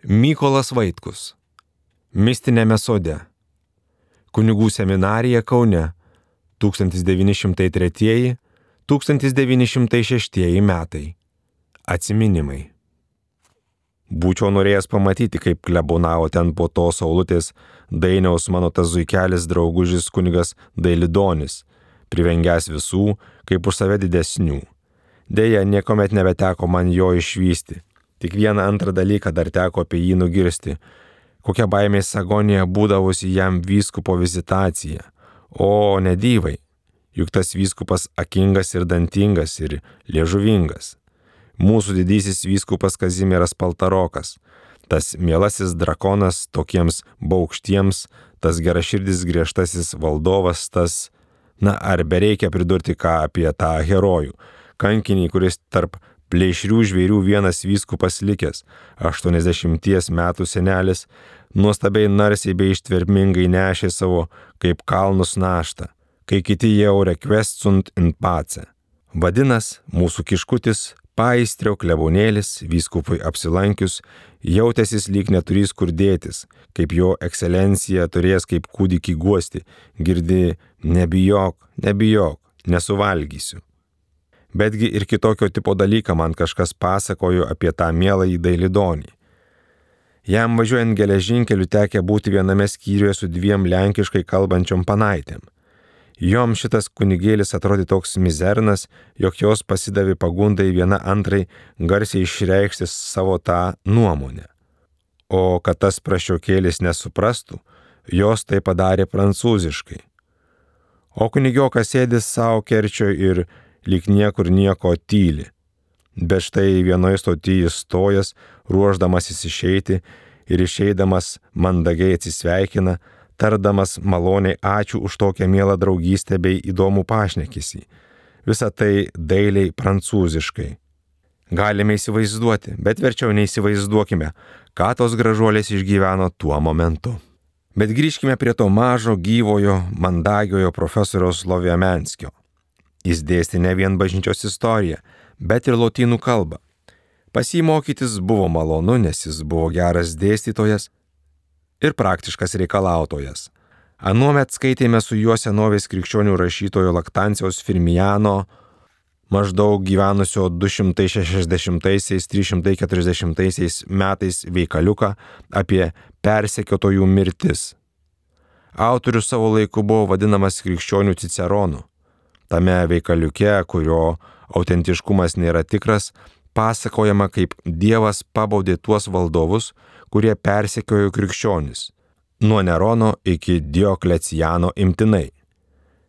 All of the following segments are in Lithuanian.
Mykolas Vaitkus. Mistinėme sode. Kunigų seminarija Kaune 1903-1906 metai. Atsiminimai. Būčiau norėjęs pamatyti, kaip klebonavo ten po to saulutės dainiaus mano tas zuikelis draugužis kunigas Dailidonis, privengęs visų, kaip už save didesnių. Deja, niekuomet nebeteko man jo išvysti. Tik vieną antrą dalyką dar teko apie jį nugirsti. Kokia baimės agonija būdavusi jam vyskupo vizitacija. O, nedyvai. Juk tas vyskupas akingas ir dantingas ir liežuvingas. Mūsų didysis vyskupas Kazimieras Paltarokas. Tas mielasis drakonas tokiems baukštiems, tas geraširdis griežtasis valdovas, tas... Na, ar bereikia pridurti ką apie tą herojų kankinį, kuris tarp plėšrių žvėrių vienas vyskupas likęs, 80 metų senelis, nuostabiai narsiai bei ištvermingai nešė savo kaip kalnus naštą, kai kiti jau requestsunt in pace. Vadinas, mūsų kiškutis, paistrio klebonėlis, vyskupui apsilankius, jautėsis lyg neturys kur dėtis, kaip jo ekscelencija turės kaip kūdikį guosti, girdi, nebijok, nebijok, nesuvalgysiu. Betgi ir kitokio tipo dalyką man kažkas pasakojo apie tą mielą į Dailidonį. Jam važiuojant geležinkeliu tekė būti viename skyriuje su dviem lenkiškai kalbančiom panaitėm. Jom šitas kunigėlis atrodė toks mizernas, jog jos pasidavė pagundai viena antrai garsiai išreikšti savo tą nuomonę. O kad tas prašiokėlis nesuprastų, jos tai padarė prancūziškai. O kunigiokas sėdis savo kerčio ir lyg niekur nieko tyli. Bet štai vienoje stotyje stojas, ruoždamasis išeiti ir išeidamas mandagiai atsisveikina, tardamas maloniai ačiū už tokią mielą draugystę bei įdomų pašnekesį. Visą tai dailiai prancūziškai. Galime įsivaizduoti, bet verčiau neįsivaizduokime, ką tos gražuolės išgyveno tuo momentu. Bet grįžkime prie to mažo, gyvojo, mandagiojo profesoriaus Loviamenskio. Jis dėstė ne vien bažnyčios istoriją, bet ir lotynų kalbą. Pas jį mokytis buvo malonu, nes jis buvo geras dėstytojas ir praktiškas reikalautojas. Anuomet skaitėme su juo senovės krikščionių rašytojo Laktancijos Firmiano, maždaug gyvenusio 260-340 metais veikaliuką apie persekiotojų mirtis. Autorius savo laiku buvo vadinamas krikščionių Ciceronu. Tame veikaliuke, kurio autentiškumas nėra tikras, pasakojama, kaip Dievas pabaudė tuos valdovus, kurie persekiojo krikščionis - nuo Nerono iki Diokleciano imtinai.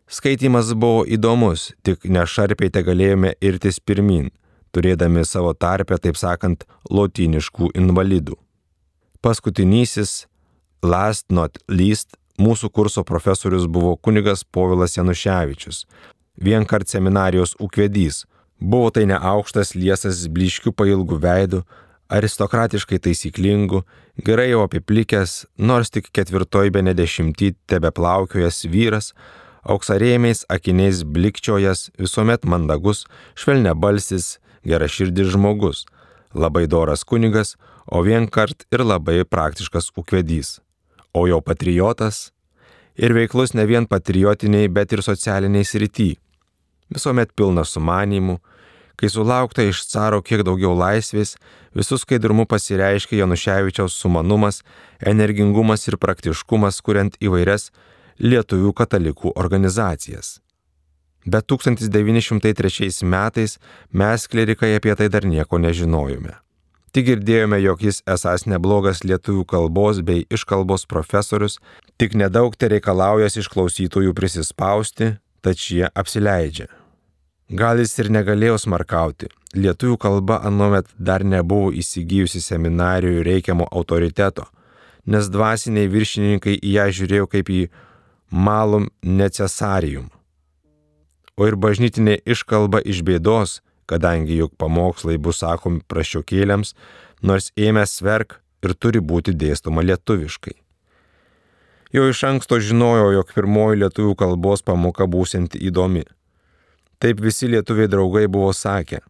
Skaitimas buvo įdomus, tik nešarpiai galėjome irtis pirmin, turėdami savo tarpę, taip sakant, lotyniškų invalidų. Paskutinysis, last not least, mūsų kurso profesorius buvo kunigas Povilas Januševičius, vienkart seminarijos ūkvedys. Buvo tai neaukštas liesas bliškių pailgų veidų, aristokratiškai taisyklingų, gerai jau apiplikęs, nors tik ketvirtoj be nedešimtį tebe plaukiojas vyras, auksarėmiais akiniais blikčiojas, visuomet mandagus, švelnia balsis, geraširdis žmogus, labai doras kunigas, o vienkart ir labai praktiškas ūkvedys. O jo patriotas ir veiklus ne vien patriotiniai, bet ir socialiniai srity. Visuomet pilnas sumanimų, kai sulaukta iš caro kiek daugiau laisvės, visų skaidrumu pasireiškia Januševičiaus sumanumas, energingumas ir praktiškumas, kuriant įvairias lietuvių katalikų organizacijas. Bet 1903 metais mes klerikai apie tai dar nieko nežinojome. Tik girdėjome, jog jis esas neblogas lietuvių kalbos bei iškalbos profesorius, tik nedaug te reikalaujas iš klausytojų prisispausti, tad šie apsileidžia. Gal jis ir negalėjo smarkauti, lietuvių kalba anuomet dar nebuvo įsigijusi seminarijų reikiamo autoriteto, nes dvasiniai viršininkai į ją žiūrėjo kaip į malum necesarium. O ir bažnytinė iškalba iš bėdos, kadangi juk pamokslai bus sakomi prašiokėliams, nors ėmė sverk ir turi būti dėstoma lietuviškai. Jau iš anksto žinojo, jog pirmoji lietuvių kalbos pamoka būsinti įdomi. Taip visi lietuviai draugai buvo sakę.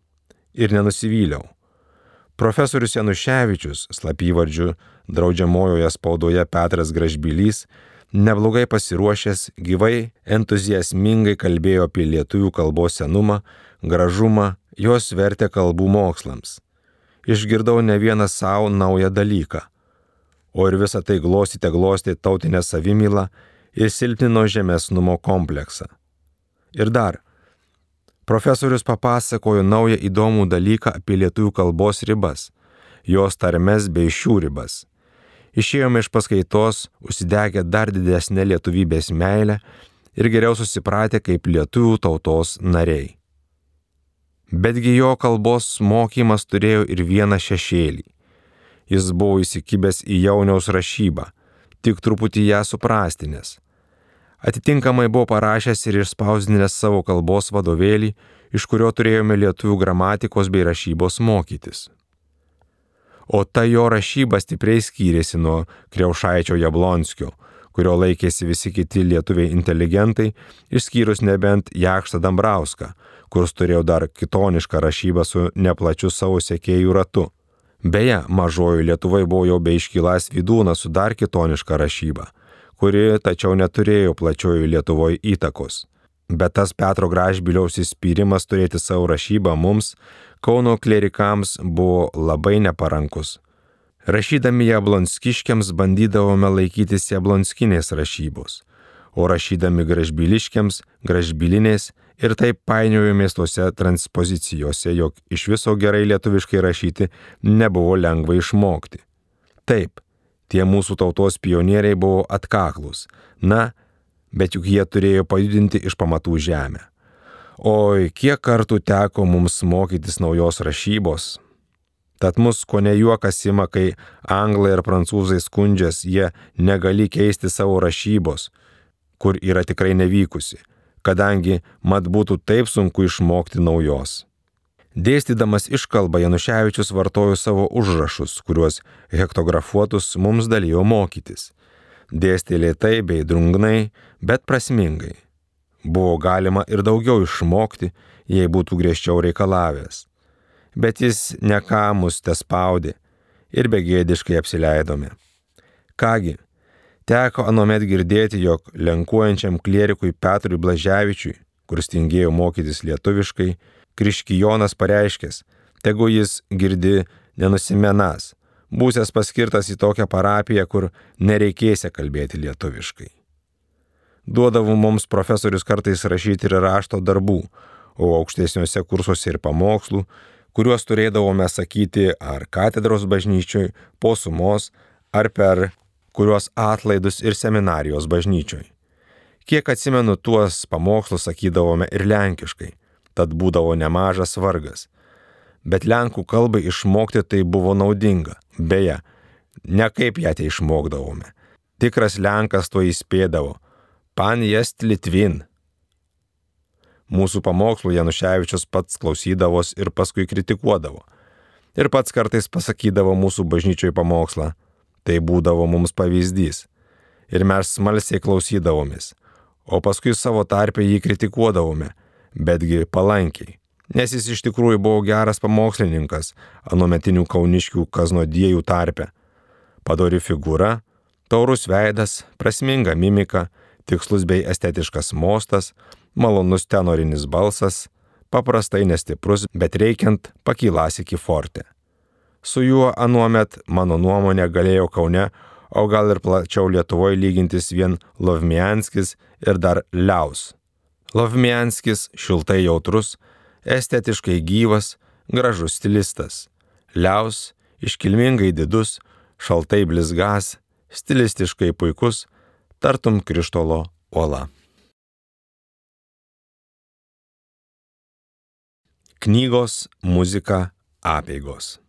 Ir nenusivyliau. Profesorius Januševičius, slapyvardžiu draudžiamojoje spaudoje Petras Gražbylys, neblogai pasiruošęs gyvai entuziasmingai kalbėjo apie lietuvių kalbos senumą, gražumą, jos vertę kalbų mokslams. Išgirdau ne vieną savo naują dalyką. O ir visą tai glostyti glosti tautinę savimylą ir silpnino žemesnumo kompleksą. Ir dar, profesorius papasakojo naują įdomų dalyką apie lietuvių kalbos ribas, jos tarmes bei šių ribas. Išėjome iš paskaitos, užsidegę dar didesnę lietuvybės meilę ir geriau susipratę kaip lietuvių tautos nariai. Betgi jo kalbos mokymas turėjo ir vieną šešėlį. Jis buvo įsikibęs į jauniaus rašybą, tik truputį ją suprastinės. Atitinkamai buvo parašęs ir išspausdinęs savo kalbos vadovėlį, iš kurio turėjome lietuvių gramatikos bei rašybos mokytis. O ta jo rašyba stipriai skyrėsi nuo Kriaušaičio Jablonskio, kurio laikėsi visi kiti lietuviai inteligentai, išskyrus nebent Jakštą Dambrauską, kuris turėjo dar kitonišką rašybą su neplačiu savo sekėjų ratu. Beje, mažojo Lietuvai buvo jau bei iškylas vidūnas su dar kitoniška rašyba kuri tačiau neturėjo plačiojo Lietuvoje įtakos. Bet tas Petro Gražbiliaus įspyrimas turėti savo rašybą mums, Kauno klerikams, buvo labai neparankus. Rašydami jablonskiškiams bandydavome laikytis jablonskinės rašybos, o rašydami gražbiliškiams gražbilinės ir taip painiojomės tose transpozicijose, jog iš viso gerai lietuviškai rašyti nebuvo lengva išmokti. Taip, Tie mūsų tautos pionieriai buvo atkaklus. Na, bet juk jie turėjo pajudinti iš pamatų žemę. Oi, kiek kartų teko mums mokytis naujos rašybos. Tad mus ko ne juokas ima, kai anglai ir prancūzai skundžias, jie negali keisti savo rašybos, kur yra tikrai nevykusi, kadangi mat būtų taip sunku išmokti naujos. Dėstydamas iškalbą Januševičius vartojo savo užrašus, kuriuos hektografuotus mums dalyjo mokytis. Dėstė lėtai bei drungnai, bet prasmingai. Buvo galima ir daugiau išmokti, jei būtų griežčiau reikalavęs. Bet jis neką mus te spaudė ir begėdiškai apsileidome. Kągi, teko anomet girdėti, jog lenkuojančiam klierikui Petrui Blaževičiui, kuris tingėjo mokytis lietuviškai, Kriškijonas pareiškęs, tegu jis girdi nenusimenas, būsęs paskirtas į tokią parapiją, kur nereikėsia kalbėti lietuviškai. Duodavo mums profesorius kartais rašyti ir rašto darbų, o aukštesniuose kursuose ir pamokslų, kuriuos turėdavome sakyti ar katedros bažnyčioj, po sumos, ar per kuriuos atlaidus ir seminarijos bažnyčioj. Kiek atsimenu, tuos pamokslus sakydavome ir lenkiškai, tad būdavo nemažas vargas. Bet lenkų kalbai išmokti tai buvo naudinga. Beje, ne kaip ją tai išmokdavome. Tikras lenkas to įspėdavo. Pan jest Litvin. Mūsų pamokslų Januševičius pats klausydavos ir paskui kritikuodavo. Ir pats kartais pasakydavo mūsų bažnyčioj pamokslą. Tai būdavo mums pavyzdys. Ir mes smalsiai klausydavomės. O paskui savo tarpę jį kritikuodavome betgi palankiai. Nes jis iš tikrųjų buvo geras pamokslininkas anuometinių kauniškių kaznodiejų tarpe. Padori figūra, taurus veidas, prasminga mimika, tikslus bei estetiškas mostas, malonus tenorinis balsas, paprastai nestiprus, bet reikiant pakylas iki forte. Su juo anuomet, mano nuomonė, galėjo Kaune, o gal ir plačiau Lietuvoje lygintis vien Lovmianskis ir dar Liaus Lovmianskis šiltai jautrus, estetiškai gyvas, gražus stilistas. Liaus, iškilmingai didus, šaltai blizgas, stilistiškai puikus, tartum krištolo uola. Knygos, muzika, apėgos.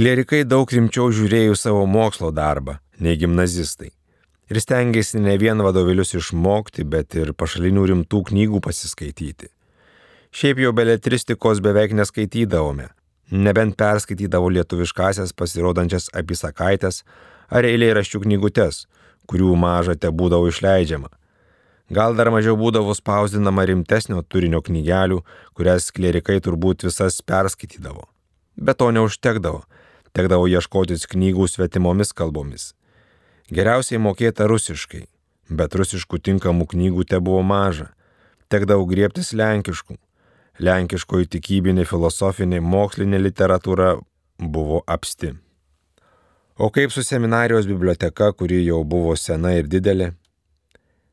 Klierikai daug rimčiau žiūrėjo savo mokslo darbą nei gimnazistai. Ir stengiasi ne vien vadovėlius išmokti, bet ir pašalinių rimtų knygų pasiskaityti. Šiaip jau beletristikos beveik neskaitydavome, nebent perskaitydavo lietuviškasias pasirodančias apysakaitės ar eilėraščių knygutes, kurių maža te būdavo išleidžiama. Gal dar mažiau būdavo spausdinama rimtesnio turinio knygelių, kurias klerikai turbūt visas perskaitydavo. Bet to neužtekdavo, tekdavo ieškotis knygų svetimomis kalbomis. Geriausiai mokėta rusiškai, bet rusiškų tinkamų knygų te buvo maža, tekdavo griebtis lenkiškų. Lenkiškoji tikybinė, filosofinė, mokslinė literatūra buvo apsti. O kaip su seminarijos biblioteka, kuri jau buvo sena ir didelė,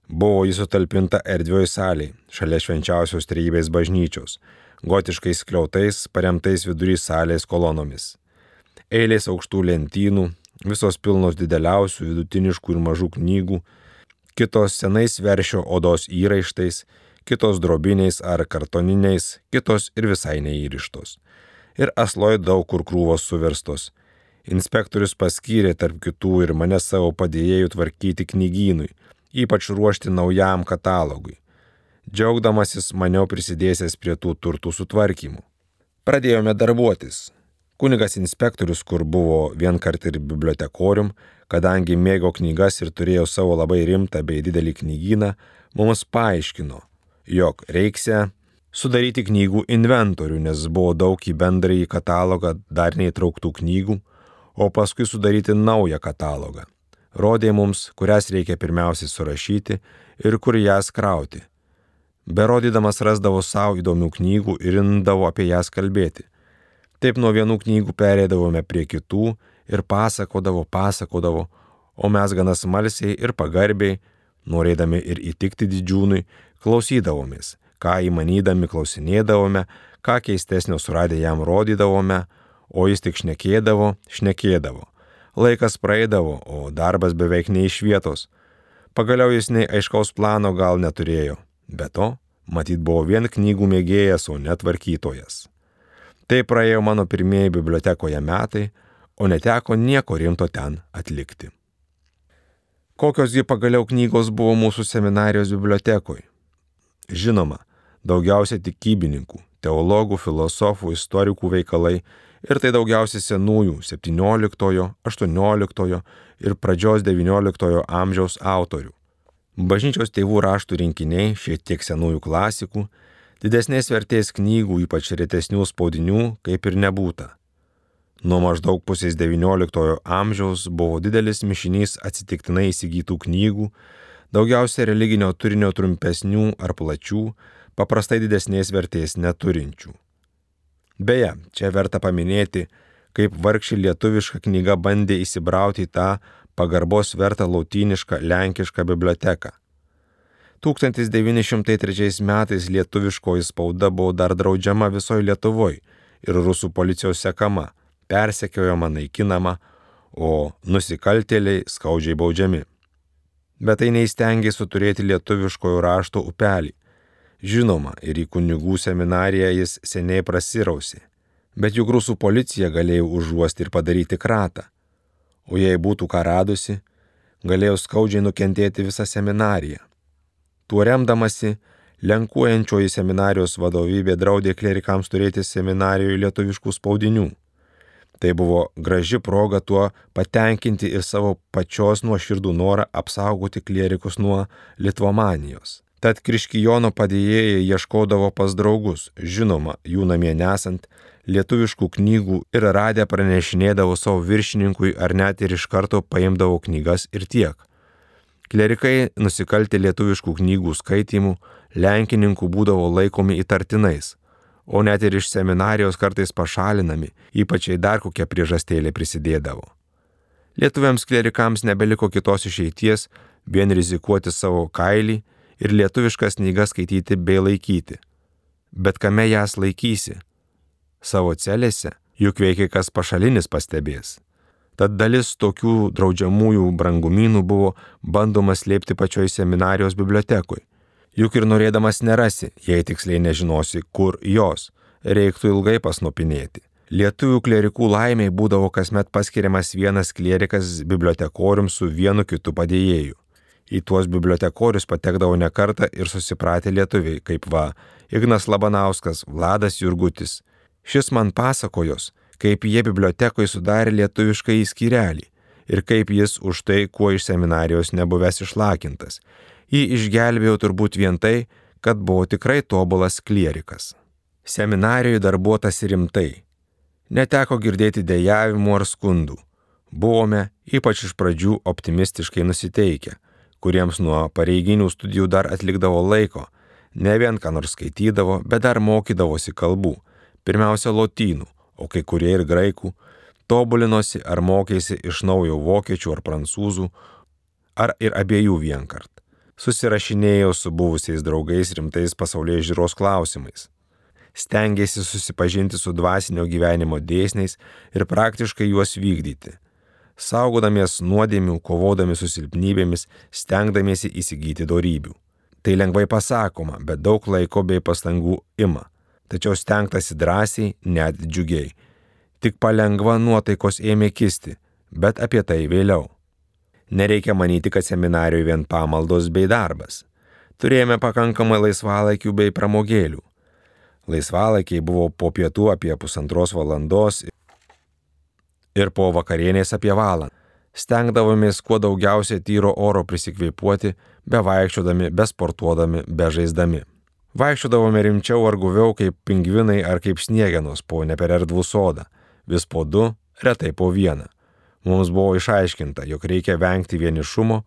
Buvo jis sutalpinta erdvioj salėje, šalia švenčiausios trejybės bažnyčios, gotiškais kliautais, paremtais vidury salės kolonomis. Eilės aukštų lentynų, visos pilnos dideliausių, vidutiniškų ir mažų knygų, kitos senais veršio odos įraištais, kitos drobiniais ar kartoniniais, kitos ir visai neįrištos. Ir asloj daug kur krūvos suverstos. Inspektorius paskyrė tarp kitų ir mane savo padėjėjų tvarkyti knygynui ypač ruošti naujam katalogui. Džiaugdamasis maniau prisidėsęs prie tų turtų sutvarkymų. Pradėjome darbuotis. Kunigas inspektorius, kur buvo vienkart ir bibliotekorium, kadangi mėgo knygas ir turėjo savo labai rimtą bei didelį knygyną, mums paaiškino, jog reikia sudaryti knygų inventorių, nes buvo daug į bendrąjį katalogą dar neįtrauktų knygų, o paskui sudaryti naują katalogą rodė mums, kurias reikia pirmiausiai surašyti ir kur jas krauti. Berodydamas rasdavo savo įdomių knygų ir indavo apie jas kalbėti. Taip nuo vienų knygų perėdavome prie kitų ir pasakodavo, pasakodavo, o mes gana smalsiai ir pagarbiai, norėdami ir įtikti didžiūnui, klausydavomės, ką įmanydami klausinėdavome, ką keistesnio suradę jam rodydavome, o jis tik šnekėdavo, šnekėdavo Laikas praeidavo, o darbas beveik nei iš vietos. Pagaliau jis nei aiškaus plano gal neturėjo. Be to, matyt buvo vien knygų mėgėjas, o netvarkytojas. Tai praėjo mano pirmieji bibliotekoje metai, o neteko nieko rimto ten atlikti. Kokios gi pagaliau knygos buvo mūsų seminarijos bibliotekoje? Žinoma, daugiausia tikybininkų, teologų, filosofų, istorikų veikalai ir tai daugiausiai senųjų 17, 18 ir pradžios 19 amžiaus autorių. Bažnyčios tėvų raštų rinkiniai, šiek tiek senųjų klasikų, didesnės vertės knygų, ypač retesnių spaudinių, kaip ir nebūta. Nuo maždaug pusės XIX amžiaus buvo didelis mišinys atsitiktinai įsigytų knygų, daugiausia religinio turinio trumpesnių ar plačių, paprastai didesnės vertės neturinčių. Beje, čia verta paminėti, kaip vargši lietuviška knyga bandė įsibrauti į tą pagarbos vertą lotynišką lenkišką biblioteką. 1903 metais lietuviškoji spauda buvo dar draudžiama visoje Lietuvoje ir rusų policijos sekama, persekiojama, naikinama, o nusikaltėliai skaudžiai baudžiami. Bet tai neįstengė suturėti lietuviškojo rašto upelį, Žinoma, ir į kunigų seminariją jis seniai prasirausi, bet juk rusų policija galėjo užuosti ir padaryti kratą. O jei būtų ką radusi, galėjo skaudžiai nukentėti visą seminariją. Tuo remdamasi, lenkuojančioji seminarijos vadovybė draudė klerikams turėti seminarijoje lietuviškų spaudinių. Tai buvo graži proga tuo patenkinti ir savo pačios nuoširdų norą apsaugoti klerikus nuo litvomanijos. Tad Kriškijono padėjėjai ieškodavo pas draugus, žinoma, jų namie nesant, lietuviškų knygų ir radę pranešinėdavo savo viršininkui ar net ir iš karto paimdavo knygas ir tiek. Klerikai nusikaltę lietuviškų knygų skaitimų, lenkininkų būdavo laikomi įtartinais, o net ir iš seminarijos kartais pašalinami, ypač jei dar kokia priežastėlė prisidėdavo. Lietuviams klerikams nebeliko kitos išeities vien rizikuoti savo kailį, ir lietuviškas knygas skaityti bei laikyti. Bet kame jas laikysi? Savo celėse, juk veikia kas pašalinis pastebės. Tad dalis tokių draudžiamųjų brangumynų buvo bandoma slėpti pačioj seminarijos bibliotekui. Juk ir norėdamas nerasi, jei tiksliai nežinosi, kur jos, reiktų ilgai pasnopinėti. Lietuvių klerikų laimiai būdavo kasmet paskiriamas vienas klerikas bibliotekorium su vienu kitu padėjėju. Į tuos bibliotekorius patekdavo ne kartą ir susipratę lietuviai, kaip va Ignas Labanauskas, Vladas Jurgutis. Šis man pasakojos, kaip jie bibliotekoje sudarė lietuvišką įskyrelį ir kaip jis už tai, kuo iš seminarijos nebuvęs išlakintas. Jį išgelbėjau turbūt vien tai, kad buvo tikrai tobulas klierikas. Seminarijoje darbuotas rimtai. Neteko girdėti dėjavimų ar skundų. Buvome ypač iš pradžių optimistiškai nusiteikę, kuriems nuo pareiginių studijų dar atlikdavo laiko, ne vien ką nors skaitydavo, bet dar mokydavosi kalbų, pirmiausia lotynų, o kai kurie ir graikų, tobulinosi ar mokėsi iš naujo vokiečių ar prancūzų, ar ir abiejų vienkart susirašinėjau su buvusiais draugais rimtais pasaulyje žiūros klausimais. Stengiasi susipažinti su dvasinio gyvenimo dėsniais ir praktiškai juos vykdyti. Saugodamies nuodėmių, kovodami su silpnybėmis, stengdamiesi įsigyti darybių. Tai lengvai pasakoma, bet daug laiko bei pastangų ima. Tačiau stengtasi drąsiai, net džiugiai. Tik palengva nuotaikos ėmė kisti, bet apie tai vėliau. Nereikia manyti, kad seminarijoje vien pamaldos bei darbas. Turėjome pakankamai laisvalaikių bei pramogėlių. Laisvalaikiai buvo po pietų apie pusantros valandos ir po vakarienės apie valandą. Stengdavomės kuo daugiausiai tyro oro prisikvėpuoti, be vaikščiodami, be sportuodami, be žaisdami. Vaikščiodavome rimčiau ar guviau kaip pingvinai ar kaip sniegenos po nepererdvų sodą, vis po du, retai po vieną. Mums buvo išaiškinta, jog reikia vengti vienišumo,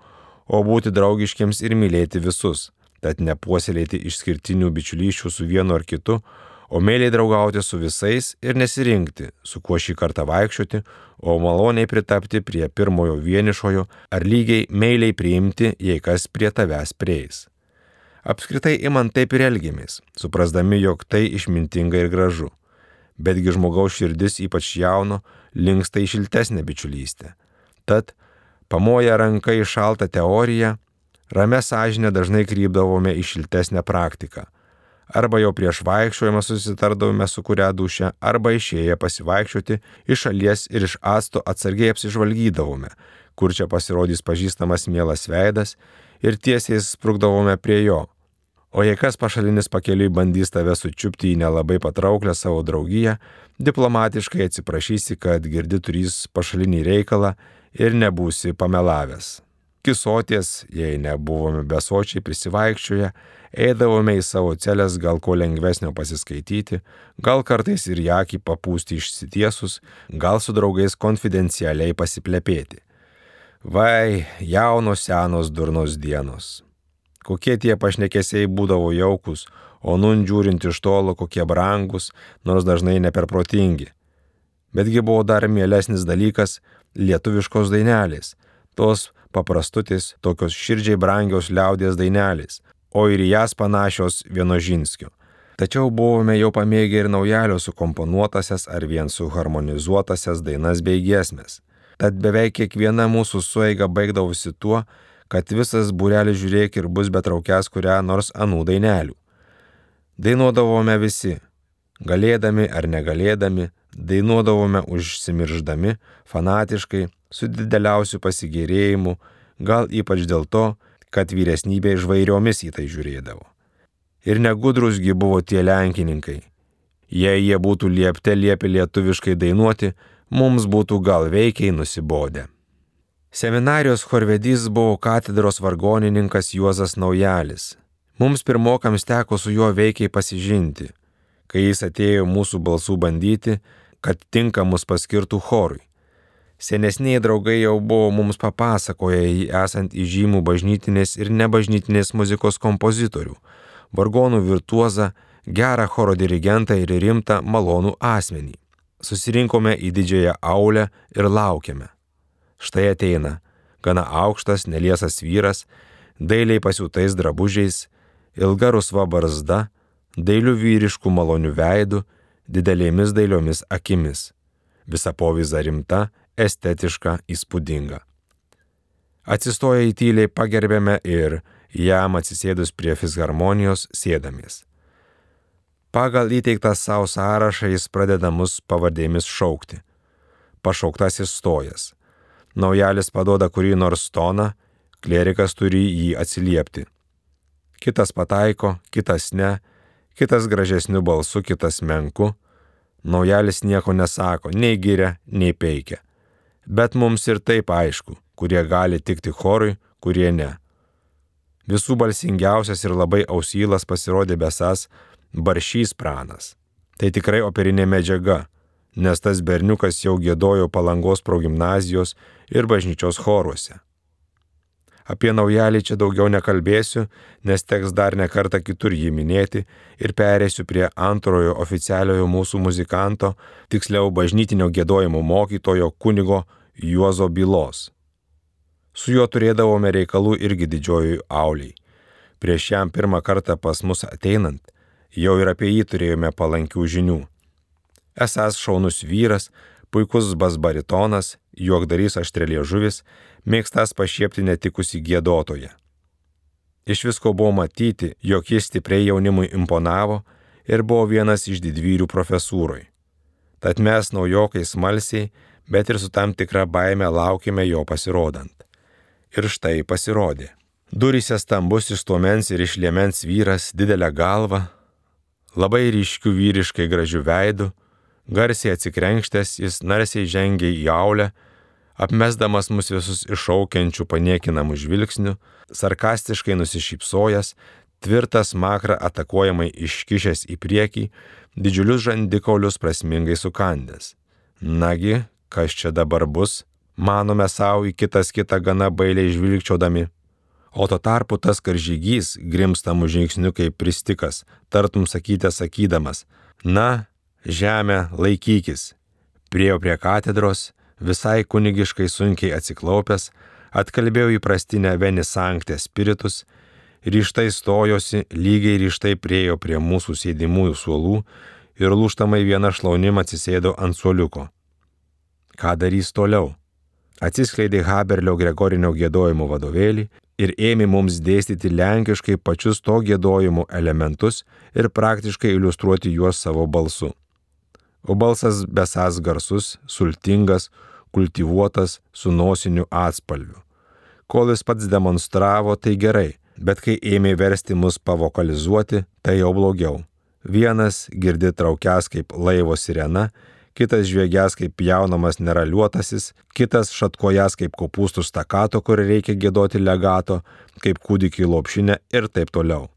o būti draugiškiams ir mylėti visus, tad nepuoselėti išskirtinių bičiulyščių su vienu ar kitu, o meiliai draugauti su visais ir nesirinkti, su kuo šį kartą vaikščioti, o maloniai pritapti prie pirmojo vienišojo ar lygiai meiliai priimti, jei kas prie tavęs prieis. Apskritai imant taip ir elgiamės, suprasdami, jog tai išmintinga ir gražu betgi žmogaus širdis ypač jauno linksta į šiltesnę bičiulystę. Tad, pamoja ranka į šaltą teoriją, ramę sąžinę dažnai krypdavome į šiltesnę praktiką. Arba jau prieš vaikščiojimą susitardavome su kuria dušė, arba išėję pasivaikščioti iš šalies ir iš asto atsargiai apsižvalgydavome, kur čia pasirodys pažįstamas mielas veidas ir tiesiai sprukdavome prie jo, O jei kas pašalinis pakeliui bandys tave sučiupti į nelabai patrauklę savo draugiją, diplomatiškai atsiprašysi, kad girdi turys pašalinį reikalą ir nebūsi pamelavęs. Kisoties, jei nebuvome besočiai prisivaikščioję, eidavome į savo celės gal ko lengvesnio pasiskaityti, gal kartais ir jakį papūsti išsitiesus, gal su draugais konfidencialiai pasiplepėti. Vai, jaunos senos durnos dienos. Kokie tie pašnekesiai būdavo jaukus, o nun žiūrint iš tolo kokie brangus, nors dažnai neperprotingi. Betgi buvo dar mielesnis dalykas - lietuviškos dainelės, tos paprastutės, tokios širdžiai brangios liaudės dainelės, o ir jas panašios vienožinskio. Tačiau buvome jau pamėgę ir naujalio sukomponuotasias ar vien suharmonizuotasias dainas bei giesmės. Tad beveik kiekviena mūsų sueiga baigdavosi tuo, kad visas būrelis žiūrėk ir bus betraukęs kurią nors anų dainelių. Dainuodavome visi, galėdami ar negalėdami, dainuodavome užsimirždami, fanatiškai, su dideliausiu pasigėrėjimu, gal ypač dėl to, kad vyresnybė žvairiomis į tai žiūrėdavo. Ir negudrusgi buvo tie lenkininkai. Jei jie būtų liepte liepę lietuviškai dainuoti, mums būtų gal veikiai nusibodę. Seminarijos chorvedys buvo katedros vargonininkas Juozas Naujalis. Mums pirmokams teko su juo veikiai pasižinti, kai jis atėjo mūsų balsų bandyti, kad tinkamus paskirtų chorui. Senesniai draugai jau buvo mums papasakoję jį esant įžymų bažnytinės ir nebažnytinės muzikos kompozitorių, vargonų virtuozą, gerą choro dirigentą ir rimtą malonų asmenį. Susirinkome į didžiąją aulę ir laukiame. Štai ateina gana aukštas, neliesas vyras, dailiai pasiūtais drabužiais, ilga rusva barzda, dailių vyriškų malonių veidų, didelėmis dailiomis akimis. Visa povyza rimta, estetiška, įspūdinga. Atsistoję į tyliai pagerbėme ir jam atsisėdus prie fisharmonijos sėdamės. Pagal įteiktą savo sąrašą jis pradeda mus pavardėmis šaukti. Pašauktasis stojas. Naujalis padoda kurį nors toną, klerikas turi jį atsiliepti. Kitas pataiko, kitas ne, kitas gražesniu balsu, kitas menku. Naujalis nieko nesako, nei giria, nei peikia. Bet mums ir taip aišku, kurie gali tikti chorui, kurie ne. Visų balsingiausias ir labai ausylas pasirodė besas baršys pranas. Tai tikrai operinė medžiaga, nes tas berniukas jau gėdojo palangos progymnazijos ir bažnyčios choruose. Apie naujalį čia daugiau nekalbėsiu, nes teks dar ne kartą kitur jį minėti ir perėsiu prie antrojo oficialiojo mūsų muzikanto, tiksliau bažnytinio gėdojimo mokytojo kunigo Juozo bylos. Su juo turėdavome reikalų irgi didžiojui auliai. Prieš jam pirmą kartą pas mus ateinant, jau ir apie jį turėjome palankių žinių. Esas šaunus vyras, puikus basbaritonas, juokdarys aštrelė žuvis, mėgstas pašiepti netikusi gėdotoje. Iš visko buvo matyti, jog jis stipriai jaunimui imponavo ir buvo vienas iš didvyrių profesūroj. Tad mes naujokai smalsiai, bet ir su tam tikra baime laukime jo pasirodant. Ir štai pasirodė. Duryse stambus iš tuomens ir iš liemens vyras, didelę galvą, labai ryškių vyriškai gražių veidų, garsiai atsikrenkštęs jis narsiai žengė į jaulę, apmesdamas mus visus iššaukiančių paniekinamų žvilgsnių, sarkastiškai nusišypsojęs, tvirtas makrą atakuojamai iškišęs į priekį, didžiulius žandikaulius prasmingai sukandęs. Nagi, kas čia dabar bus, manome savo į kitas kitą gana bailiai žvilgčiodami. O tuo tarpu tas karžygys grimstamų žingsnių kaip pristikas, tartum sakyti sakydamas, na, žemė, laikykis. Priejo prie katedros, visai kunigiškai sunkiai atsiklaupęs, atkalbėjau įprastinę Venisanktę spiritus, ryštai stojosi, lygiai ryštai priejo prie mūsų sėdimųjų suolų ir lūštamai vieną šlaunim atsisėdo ant suoliuko. Ką darys toliau? Atsiskleidė Haberlio Gregorinio gėdojimo vadovėlį ir ėmė mums dėstyti lenkiškai pačius to gėdojimo elementus ir praktiškai iliustruoti juos savo balsu. O balsas besas garsus, sultingas, kultivuotas su nosiniu atspalviu. Kol jis pats demonstravo, tai gerai, bet kai ėmė versti mus pavokalizuoti, tai jau blogiau. Vienas girdi traukias kaip laivo sirena, kitas žvėgęs kaip jaunamas neraliuotasis, kitas šatkojas kaip kopūstų stakato, kur reikia gėdoti legato, kaip kūdikį lopšinę ir taip toliau.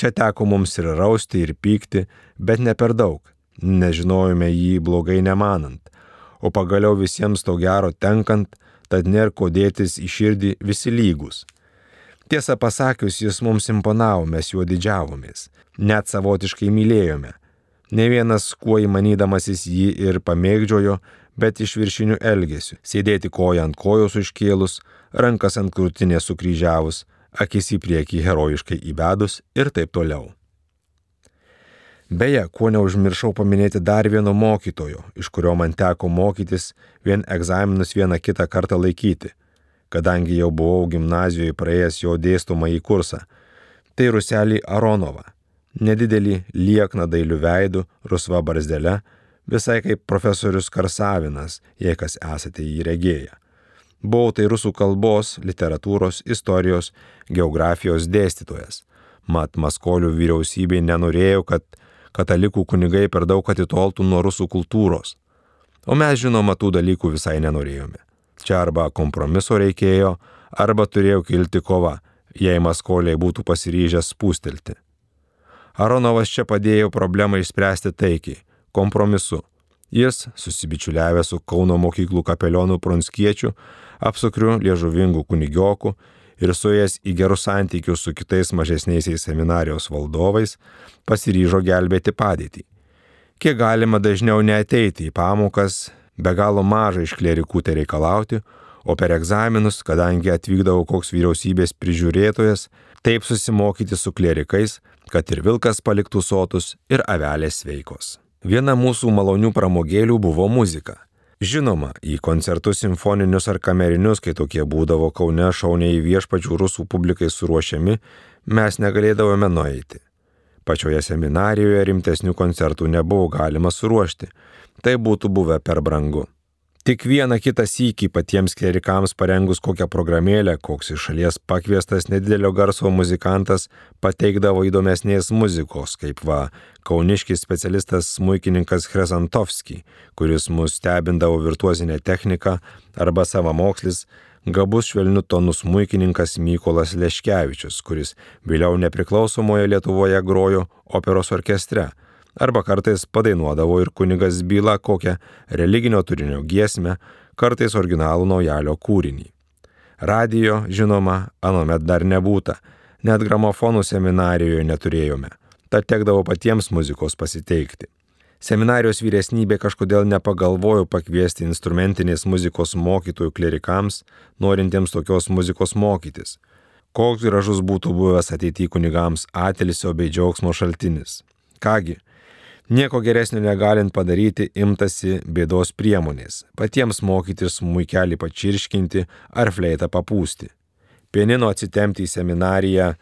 Čia teko mums ir rausti, ir pykti, bet ne per daug. Nežinojome jį blogai nemanant o pagaliau visiems to gero tenkant, tad nėra ko dėtis į širdį visi lygus. Tiesą pasakius, jis mums imponavo, mes juo didžiavomės, net savotiškai mylėjome. Ne vienas kuo įmanydamasis jį ir pamėgdžiojo, bet iš viršinių elgesių - sėdėti koją ant kojos užkėlus, rankas ant krūtinės sukryžiavus, akis į priekį herojiškai įbedus ir taip toliau. Beje, kuo neužmiršau paminėti dar vieno mokytojo, iš kurio man teko mokytis vien egzaminus vieną kitą kartą laikyti, kadangi jau buvau gimnazijoje praėjęs jo dėstomą į kursą. Tai Ruselį Aronovą, nedidelį liekną dailių veidų, rusva barzdelę, visai kaip profesorius Karsavinas, jei kas esate jį regėję. Buvau tai rusų kalbos, literatūros, istorijos, geografijos dėstytojas. Mat, Maskolių vyriausybė nenorėjo, kad katalikų kunigai per daug atitoltų nuo rusų kultūros. O mes žinoma tų dalykų visai nenorėjome. Čia arba kompromiso reikėjo, arba turėjo kilti kova, jei maskoliai būtų pasiryžęs spūstelti. Aronovas čia padėjo problemą išspręsti taikiai, kompromisu. Jis, susibičiuliavęs su Kauno mokyklų kapelionu Pronskiečiu, apsukriu liežuvingų kunigioku ir suėjęs į gerus santykius su kitais mažesniaisiais seminarijos valdovais, pasiryžo gelbėti padėtį. Kiek galima dažniau neateiti į pamokas, be galo mažai iš klerikų tai reikalauti, o per egzaminus, kadangi atvykdavo koks vyriausybės prižiūrėtojas, taip susimokyti su klerikais, kad ir vilkas paliktų sotus ir avelės sveikos. Viena mūsų malonių pramogėlių buvo muzika. Žinoma, į koncertus simfoninius ar kamerinius, kai tokie būdavo Kaune šauniai viešpačių rusų publikai suruošiami, mes negalėdavome nueiti. Pačioje seminarijoje rimtesnių koncertų nebuvo galima suruošti. Tai būtų buvę per brangu. Tik vieną kitą sykį patiems klerikams parengus kokią programėlę, koks iš šalies pakviestas nedidelio garso muzikantas pateikdavo įdomesnės muzikos, kaip va kauniškis specialistas smuikininkas Chresantovski, kuris mus stebindavo virtuozinę techniką, arba savamokslis gabus švelnių tonų smuikininkas Mykolas Leškevičius, kuris vėliau nepriklausomoje Lietuvoje grojo operos orkestre, arba kartais padainuodavo ir kunigas byla kokią religinio turinio giesmę, kartais originalų naujalio kūrinį. Radijo, žinoma, anomet dar nebūta, net gramofonų seminarijoje neturėjome, tad tekdavo patiems muzikos pasiteikti. Seminarijos vyresnybė kažkodėl nepagalvojo pakviesti instrumentinės muzikos mokytojų klerikams, norintiems tokios muzikos mokytis. Koks gražus būtų buvęs ateityje kunigams atelisio bei džiaugsmo šaltinis. Kągi, nieko geresnio negalint padaryti, imtasi bėdos priemonės - patiems mokytis muikelį pačirškinti ar fleitą papūsti. Pienino atsitemti į seminariją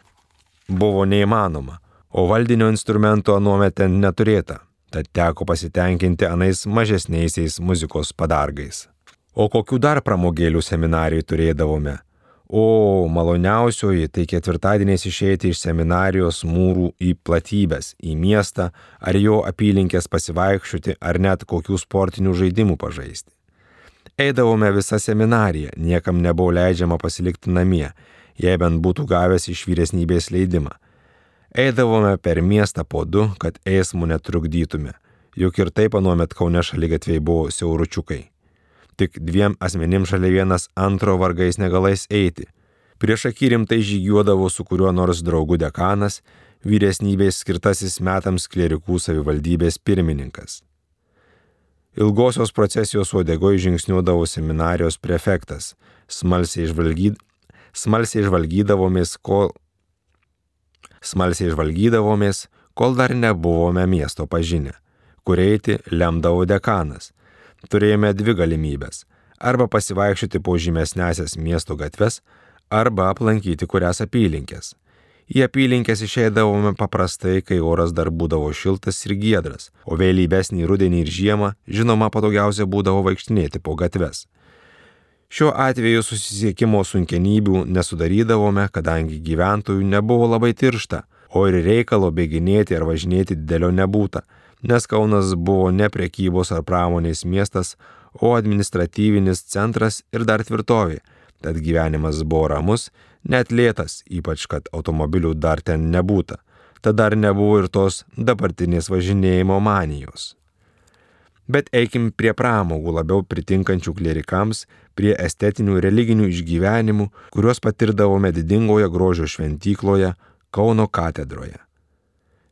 buvo neįmanoma, o valdinio instrumento anuomet ten neturėta tad teko pasitenkinti anais mažesniaisiais muzikos padargais. O kokių dar pramogėlių seminarijai turėdavome? O maloniausioji tai ketvirtadieniais išeiti iš seminarijos mūrų į platybės, į miestą ar jo apylinkės pasivaikščioti ar net kokių sportinių žaidimų pažaisti. Eidavome visą seminariją, niekam nebuvo leidžiama pasilikti namie, jei bent būtų gavęs iš vyresnybės leidimą Eidavome per miestą po du, kad eismų netrukdytume, juk ir taip anuomet Kaune šalygatviai buvo siauručiukai. Tik dviem asmenim šalia vienas antro vargais negalais eiti. Prieš akį rimtai žygiuodavo su kuriuo nors draugu dekanas, vyresnybės skirtasis metams klerikų savivaldybės pirmininkas. Ilgosios procesijos uodegoje žingsniuodavo seminarijos prefektas, smalsiai, žvalgyd... smalsiai žvalgydavomės, kol Smalsiai žvalgydavomės, kol dar nebuvome miesto pažinę. Kur eiti lemdavo dekanas. Turėjome dvi galimybės - arba pasivaikščioti po žymesnėsias miesto gatves, arba aplankyti kurias apylinkės. Į apylinkės išeidavome paprastai, kai oras dar būdavo šiltas ir giedras, o vėlybesnį rudenį ir žiemą, žinoma, patogiausia būdavo vaikštinėti po gatves. Šiuo atveju susisiekimo sunkenybių nesudarydavome, kadangi gyventojų nebuvo labai tiršta, o ir reikalo bėginėti ar važinėti didelio nebūta, nes Kaunas buvo ne prekybos ar pramonės miestas, o administratyvinis centras ir dar tvirtovė, tad gyvenimas buvo ramus, net lėtas, ypač kad automobilių dar ten nebūta, tad dar nebuvo ir tos dabartinės važinėjimo manijos. Bet eikim prie pramogų labiau pritinkančių klerikams, prie estetinių religinių išgyvenimų, kuriuos patirdavome didingoje grožio šventykloje Kauno katedroje.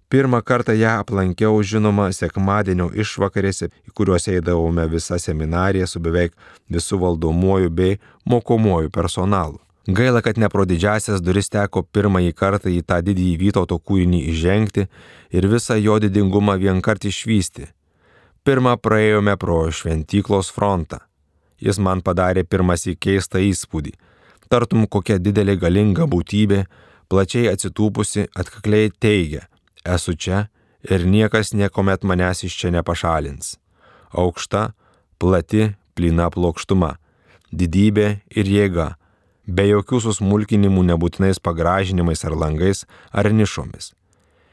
Pirmą kartą ją aplankiau, žinoma, sekmadienio išvakarėse, į kuriuos eidavome visą seminariją su beveik visų valdomuoju bei mokomuoju personalu. Gaila, kad ne pro didžiasias duris teko pirmąjį kartą į tą didįjį Vytauto kūrinį įžengti ir visą jo didingumą vienkart išvysti Pirmą praėjome pro šventyklos frontą. Jis man padarė pirmąjį keistą įspūdį. Tartum kokia didelė galinga būtybė, plačiai atsitūpusi, atkakliai teigia, esu čia ir niekas niekuomet manęs iš čia nepašalins. Aukšta, plati, plina plokštuma, didybė ir jėga, be jokių susmulkinimų nebūtinais pagražinimais ar langais ar nišomis.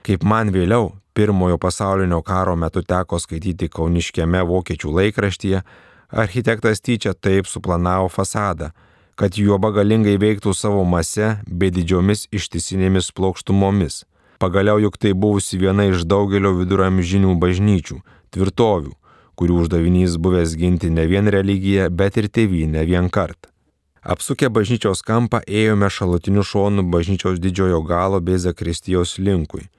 Kaip man vėliau, pirmojo pasaulinio karo metu teko skaityti kauniškiame vokiečių laikraštyje, architektas tyčia taip suplanavo fasadą, kad juo bagalingai veiktų savo mase bei didžiomis ištisinėmis plokštumomis. Pagaliau juk tai buvusi viena iš daugelio viduramžinių bažnyčių, tvirtovių, kurių uždavinys buvęs ginti ne vien religiją, bet ir tėvynę vien kartą. Apsukę bažnyčios kampą ėjome šalutiniu šonu bažnyčios didžiojo galo bei Zakristijos linkui.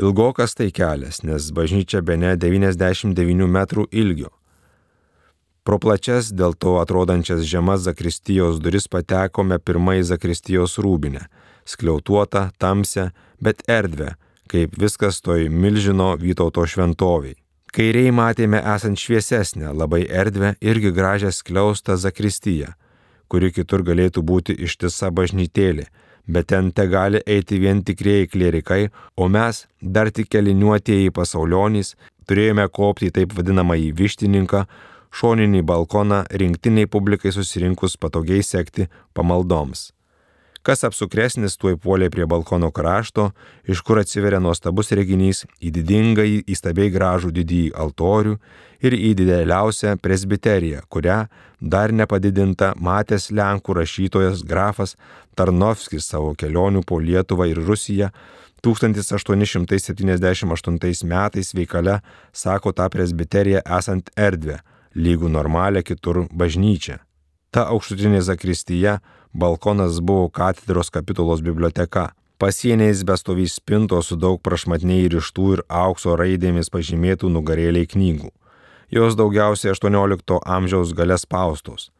Ilgokas tai kelias, nes bažnyčia be ne 99 metrų ilgio. Pro plačias dėl to atrodančias žemas Zakristijos duris patekome pirmai Zakristijos rūbinę - skliautuotą, tamsią, bet erdvę, kaip viskas toj milžino Vytauto šventoviai. Kairiai matėme esant šviesesnę, labai erdvę irgi gražią skliaustą Zakristiją, kuri kitur galėtų būti ištisa bažnytėlė, bet ten te gali eiti vien tikrieji klierikai, o mes, dar tik keliniuotieji pasaulionys, turėjome kopti į taip vadinamą į vištininką, šoninį balkoną rinktiniai publikai susirinkus patogiai sekti pamaldoms. Kas apsukresnis tuoj puolė prie balkono krašto, iš kur atsiveria nuostabus reginys į didingą, įstabiai gražų didįjį altorių ir į dideliausią presbiteriją, kurią dar nepadidinta matęs Lenkų rašytojas grafas Tarnovskis savo kelionių po Lietuvą ir Rusiją 1878 metais veikale sako tą presbiteriją esant erdvę, lygų normalią kitur bažnyčią. Ta aukštutinė zakristyje balkonas buvo katedros kapitulos biblioteka. Pasieniais bestovys spintos su daug prašmatniai ryštų ir aukso raidėmis pažymėtų nugarėliai knygų. Jos daugiausiai 18 amžiaus galės paustos.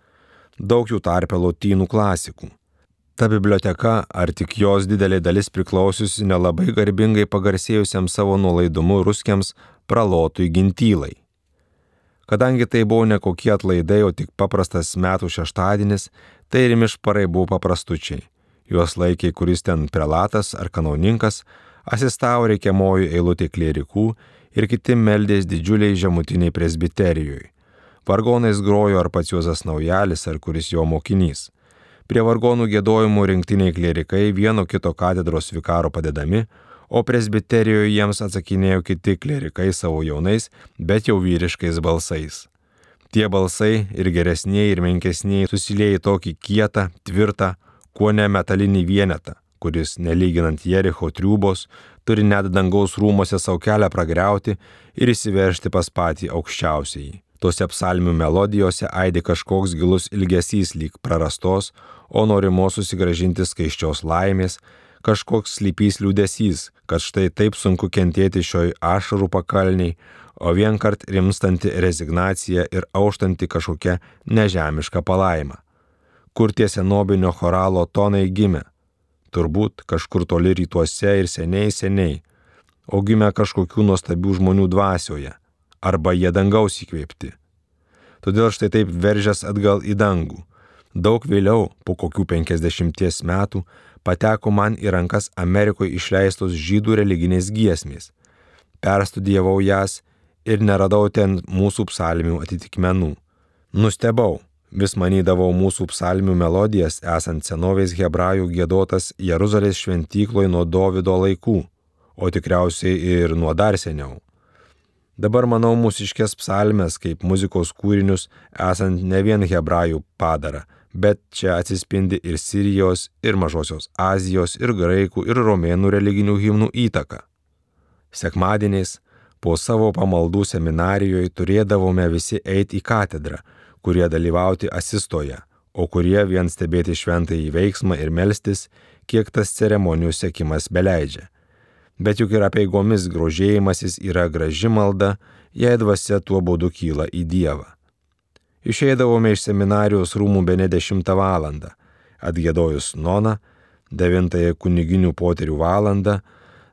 Daug jų tarpe lotynų klasikų. Ta biblioteka, ar tik jos didelė dalis priklausiusi nelabai garbingai pagarsėjusiam savo nuolaidumu ruskiams pralotui gintylai. Kadangi tai buvo ne kokie atlaidai, o tik paprastas metų šeštadienis, tai ir mišparai buvo paprastučiai. Juos laikė kuris ten prelatas ar kanauninkas, asistavo reikiamojų eilutė klierikų ir kiti meldės didžiuliai žemutiniai presbiterijoje. Vargonais grojo ar pats Juozas Naujalis, ar kuris jo mokinys. Prie vargonų gėdojimų rinktiniai klierikai vieno kito katedros vikaro padedami, o presbiterijoje jiems atsakinėjo kiti klerikai savo jaunais, bet jau vyriškais balsais. Tie balsai ir geresniai, ir menkesniai susilieja į tokį kietą, tvirtą, kuo ne metalinį vienetą, kuris, nelyginant Jericho triubos, turi net dangaus rūmose savo kelią pragriauti ir įsiveršti pas patį aukščiausiai. Tuose psalmių melodijose aidi kažkoks gilus ilgesys lyg prarastos, o norimos susigražinti skaiščios laimės, kažkoks slypys liūdėsys, kad štai taip sunku kentėti šioj ašarų pakalniai, o vienkart rimstanti rezignacija ir auštanti kažkokia nežemiška palaima. Kur tie senobinio choralo tonai gimė? Turbūt kažkur toli rytuose ir seniai seniai, o gimė kažkokių nuostabių žmonių dvasioje, arba jie dangaus įkvėpti. Todėl štai taip veržęs atgal į dangų. Daug vėliau, po kokių penkisdešimties metų, pateko man į rankas Amerikoje išleistos žydų religinės giesmės. Perstudijavau jas ir neradau ten mūsų psalmių atitikmenų. Nustebau, vis manydavau mūsų psalmių melodijas esant senovės hebrajų gėdotas Jeruzalės šventykloje nuo Dovido laikų, o tikriausiai ir nuo dar seniau. Dabar manau mūsiškės psalmes kaip muzikos kūrinius esant ne vien hebrajų padara, bet čia atsispindi ir Sirijos, ir Mažosios Azijos, ir graikų, ir romėnų religinių himnų įtaka. Sekmadieniais po savo pamaldų seminarijoje turėdavome visi eiti į katedrą, kurie dalyvauti asistoje, o kurie vien stebėti šventąjį veiksmą ir melstis, kiek tas ceremonijų sėkimas beleidžia. Bet juk ir apieigomis grožėjimasis yra graži malda, jei dvasia tuo būdu kyla į Dievą. Išeidavome iš seminarijos rūmų be ne 10 valandą. Atgėdojus noną, 9 kuniginių poterių valandą,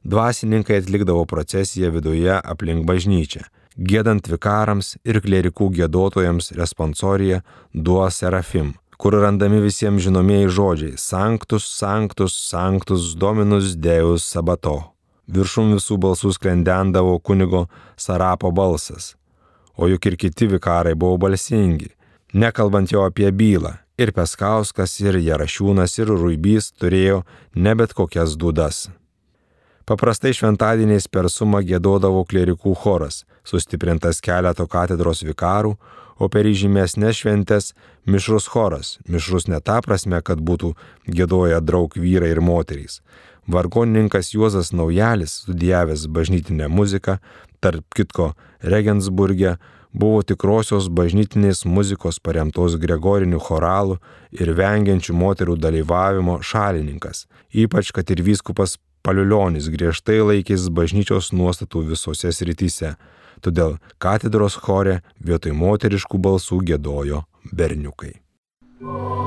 dvasininkai atlikdavo procesiją viduje aplink bažnyčią, gėdant vikarams ir klerikų gėdotojams responsorija Duo Serafim, kur randami visiems žinomieji žodžiai Sanctus, Sanctus, Sanctus, Dominus Deus Sabato. Viršum visų balsų sklendendavo kunigo Sarapo balsas o juk ir kiti vikarai buvo balsingi, nekalbant jau apie bylą. Ir Peskauskas, ir Jarašiūnas, ir Ruibys turėjo ne bet kokias dudas. Paprastai šventadieniais per sumą gėdodavo klerikų choras, sustiprintas keleto katedros vikarų, o per įžymesnės šventės mišrus choras, mišrus ne ta prasme, kad būtų gėdoję draug vyrai ir moterys. Vargonininkas Juozas Naujalis, studijavęs bažnytinę muziką, tarp kitko Regensburgė, buvo tikrosios bažnytinės muzikos paremtos gregorinių choralų ir vengiančių moterų dalyvavimo šalininkas, ypač kad ir vyskupas Paliulionis griežtai laikys bažnyčios nuostatų visose srityse, todėl katedros chore vietoj moteriškų balsų gėdojo berniukai. Oh.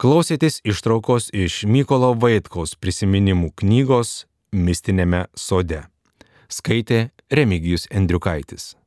Klausėtės ištraukos iš Mykolo Vaitkaus prisiminimų knygos Mistinėme sode. Skaitė Remigijus Endriukaitis.